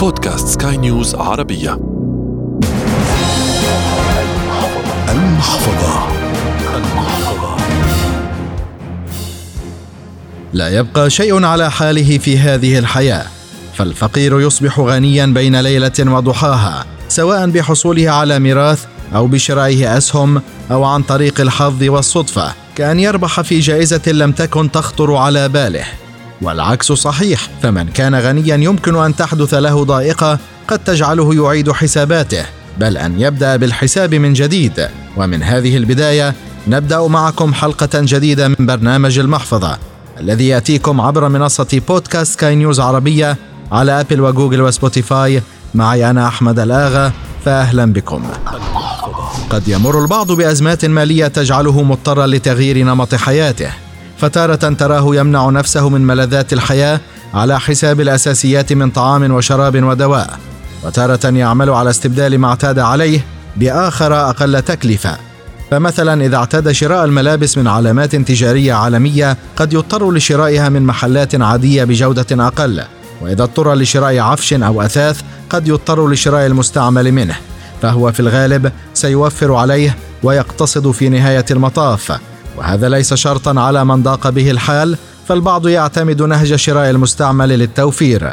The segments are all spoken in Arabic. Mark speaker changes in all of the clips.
Speaker 1: بودكاست سكاي نيوز عربية.
Speaker 2: المحفظة. لا يبقى شيء على حاله في هذه الحياة فالفقير يصبح غنيا بين ليلة وضحاها سواء بحصوله على ميراث أو بشرائه أسهم أو عن طريق الحظ والصدفة كأن يربح في جائزة لم تكن تخطر على باله. والعكس صحيح فمن كان غنيا يمكن أن تحدث له ضائقة قد تجعله يعيد حساباته بل أن يبدأ بالحساب من جديد. ومن هذه البداية نبدأ معكم حلقة جديدة من برنامج المحفظة الذي يأتيكم عبر منصة بودكاست سكاي نيوز عربية على أبل وجوجل وسبوتيفاي. معي أنا أحمد الآغا فاهلا بكم. قد يمر البعض بأزمات مالية تجعله مضطرا لتغيير نمط حياته. فتارة تراه يمنع نفسه من ملذات الحياة على حساب الأساسيات من طعام وشراب ودواء. وتارة يعمل على استبدال ما اعتاد عليه بآخر أقل تكلفة. فمثلا إذا اعتاد شراء الملابس من علامات تجارية عالمية قد يضطر لشرائها من محلات عادية بجودة أقل. وإذا اضطر لشراء عفش أو أثاث قد يضطر لشراء المستعمل منه. فهو في الغالب سيوفر عليه ويقتصد في نهاية المطاف. وهذا ليس شرطا على من ضاق به الحال فالبعض يعتمد نهج شراء المستعمل للتوفير.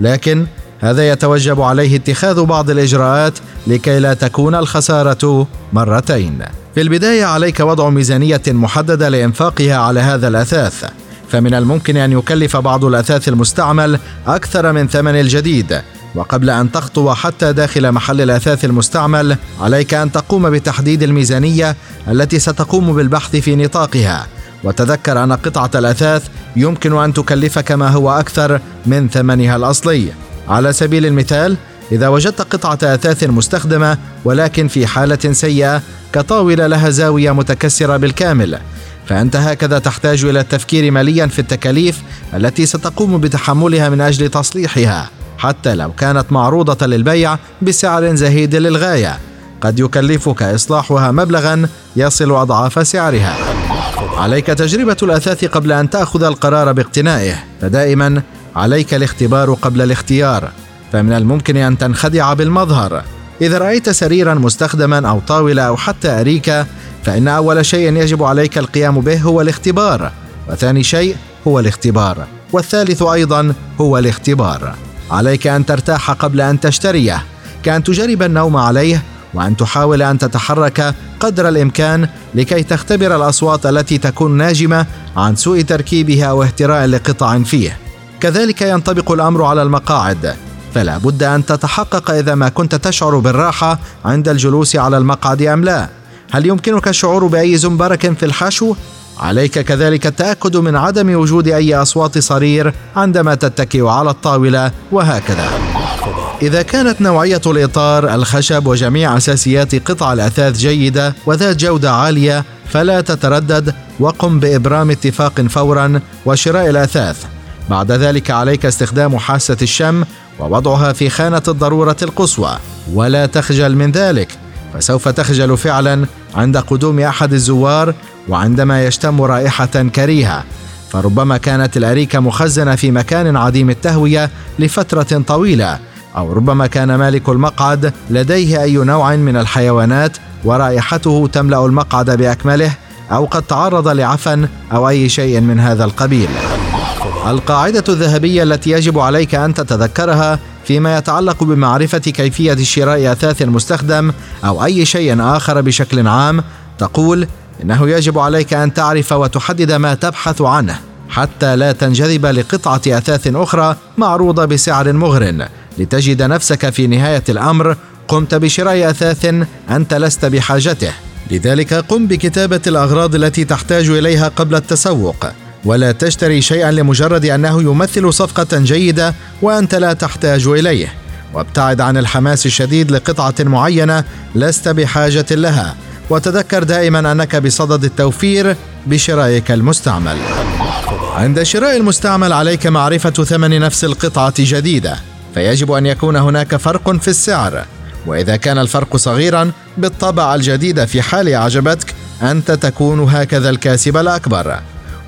Speaker 2: لكن هذا يتوجب عليه اتخاذ بعض الإجراءات لكي لا تكون الخسارة مرتين. في البداية عليك وضع ميزانية محددة لإنفاقها على هذا الأثاث. فمن الممكن أن يكلف بعض الأثاث المستعمل أكثر من ثمن الجديد. وقبل أن تخطو حتى داخل محل الإثاث المستعمل عليك أن تقوم بتحديد الميزانية التي ستقوم بالبحث في نطاقها. وتذكر أن قطعة الإثاث يمكن أن تكلفك ما هو أكثر من ثمنها الأصلي. على سبيل المثال إذا وجدت قطعة أثاث مستخدمة ولكن في حالة سيئة كطاولة لها زاوية متكسرة بالكامل. فأنت هكذا تحتاج إلى التفكير ماليا في التكاليف التي ستقوم بتحملها من أجل تصليحها. حتى لو كانت معروضة للبيع بسعر زهيد للغاية. قد يكلفك إصلاحها مبلغا يصل أضعاف سعرها. عليك تجربة الأثاث قبل أن تأخذ القرار باقتنائه. فدائما عليك الاختبار قبل الاختيار. فمن الممكن أن تنخدع بالمظهر. إذا رأيت سريرا مستخدما أو طاولة أو حتى أريكة فإن أول شيء يجب عليك القيام به هو الاختبار. وثاني شيء هو الاختبار. والثالث أيضا هو الاختبار. عليك أن ترتاح قبل أن تشتريه كأن تجرب النوم عليه وأن تحاول أن تتحرك قدر الإمكان لكي تختبر الأصوات التي تكون ناجمة عن سوء تركيبها أو اهتراء لقطع فيه. كذلك ينطبق الأمر على المقاعد. فلا بد أن تتحقق إذا ما كنت تشعر بالراحة عند الجلوس على المقعد أم لا. هل يمكنك الشعور بأي زنبرك في الحشو؟ عليك كذلك التأكد من عدم وجود أي أصوات صرير عندما تتكئ على الطاولة وهكذا. إذا كانت نوعية الإطار الخشب وجميع أساسيات قطع الأثاث جيدة وذات جودة عالية فلا تتردد وقم بإبرام اتفاق فورا وشراء الأثاث. بعد ذلك عليك استخدام حاسة الشم ووضعها في خانة الضرورة القصوى. ولا تخجل من ذلك. فسوف تخجل فعلا عند قدوم أحد الزوار وعندما يشتم رائحة كريهة. فربما كانت الأريكة مخزنة في مكان عديم التهوية لفترة طويلة أو ربما كان مالك المقعد لديه أي نوع من الحيوانات ورائحته تملأ المقعد بأكمله أو قد تعرض لعفن أو أي شيء من هذا القبيل. القاعدة الذهبية التي يجب عليك أن تتذكرها فيما يتعلق بمعرفة كيفية شراء أثاث مستخدم أو أي شيء آخر بشكل عام تقول إنه يجب عليك أن تعرف وتحدد ما تبحث عنه حتى لا تنجذب لقطعة أثاث أخرى معروضة بسعر مغر لتجد نفسك في نهاية الأمر قمت بشراء أثاث أنت لست بحاجته. لذلك قم بكتابة الأغراض التي تحتاج إليها قبل التسوق. ولا تشتري شيئا لمجرد أنه يمثل صفقة جيدة وأنت لا تحتاج إليه. وابتعد عن الحماس الشديد لقطعة معينة لست بحاجة لها. وتذكر دائما أنك بصدد التوفير بشرائك المستعمل. عند شراء المستعمل عليك معرفة ثمن نفس القطعة جديدة فيجب أن يكون هناك فرق في السعر. وإذا كان الفرق صغيرا بالطبع الجديده في حال اعجبتك أنت تكون هكذا الكاسب الأكبر.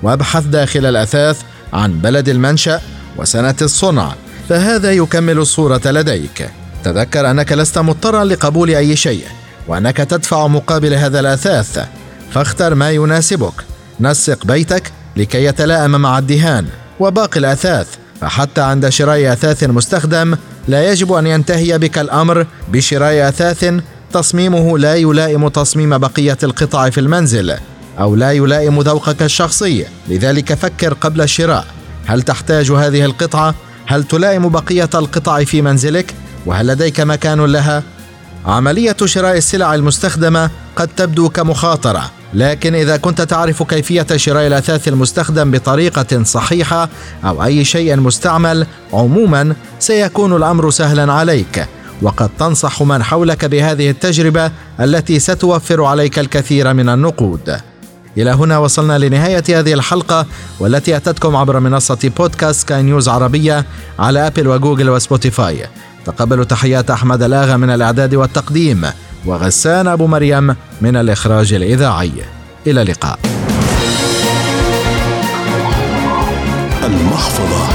Speaker 2: وابحث داخل الأثاث عن بلد المنشأ وسنة الصنع فهذا يكمل الصورة لديك. تذكر أنك لست مضطرا لقبول أي شيء وأنك تدفع مقابل هذا الأثاث. فاختر ما يناسبك. نسق بيتك لكي يتلائم مع الدهان. وباقي الأثاث فحتى عند شراء أثاث مستخدم لا يجب أن ينتهي بك الأمر بشراء أثاث تصميمه لا يلائم تصميم بقية القطع في المنزل. أو لا يلائم ذوقك الشخصي لذلك فكر قبل الشراء هل تحتاج هذه القطعة؟ هل تلائم بقية القطع في منزلك؟ وهل لديك مكان لها؟ عملية شراء السلع المستخدمة قد تبدو كمخاطرة لكن إذا كنت تعرف كيفية شراء الأثاث المستخدم بطريقة صحيحة أو أي شيء مستعمل عموما سيكون الأمر سهلا عليك وقد تنصح من حولك بهذه التجربة التي ستوفر عليك الكثير من النقود. إلى هنا وصلنا لنهاية هذه الحلقة والتي أتتكم عبر منصة بودكاست سكاي نيوز عربية على أبل وجوجل وسبوتيفاي. تقبلوا تحيات أحمد الآغا من الإعداد والتقديم وغسان أبو مريم من الإخراج الإذاعي. إلى اللقاء.
Speaker 1: المحفظة.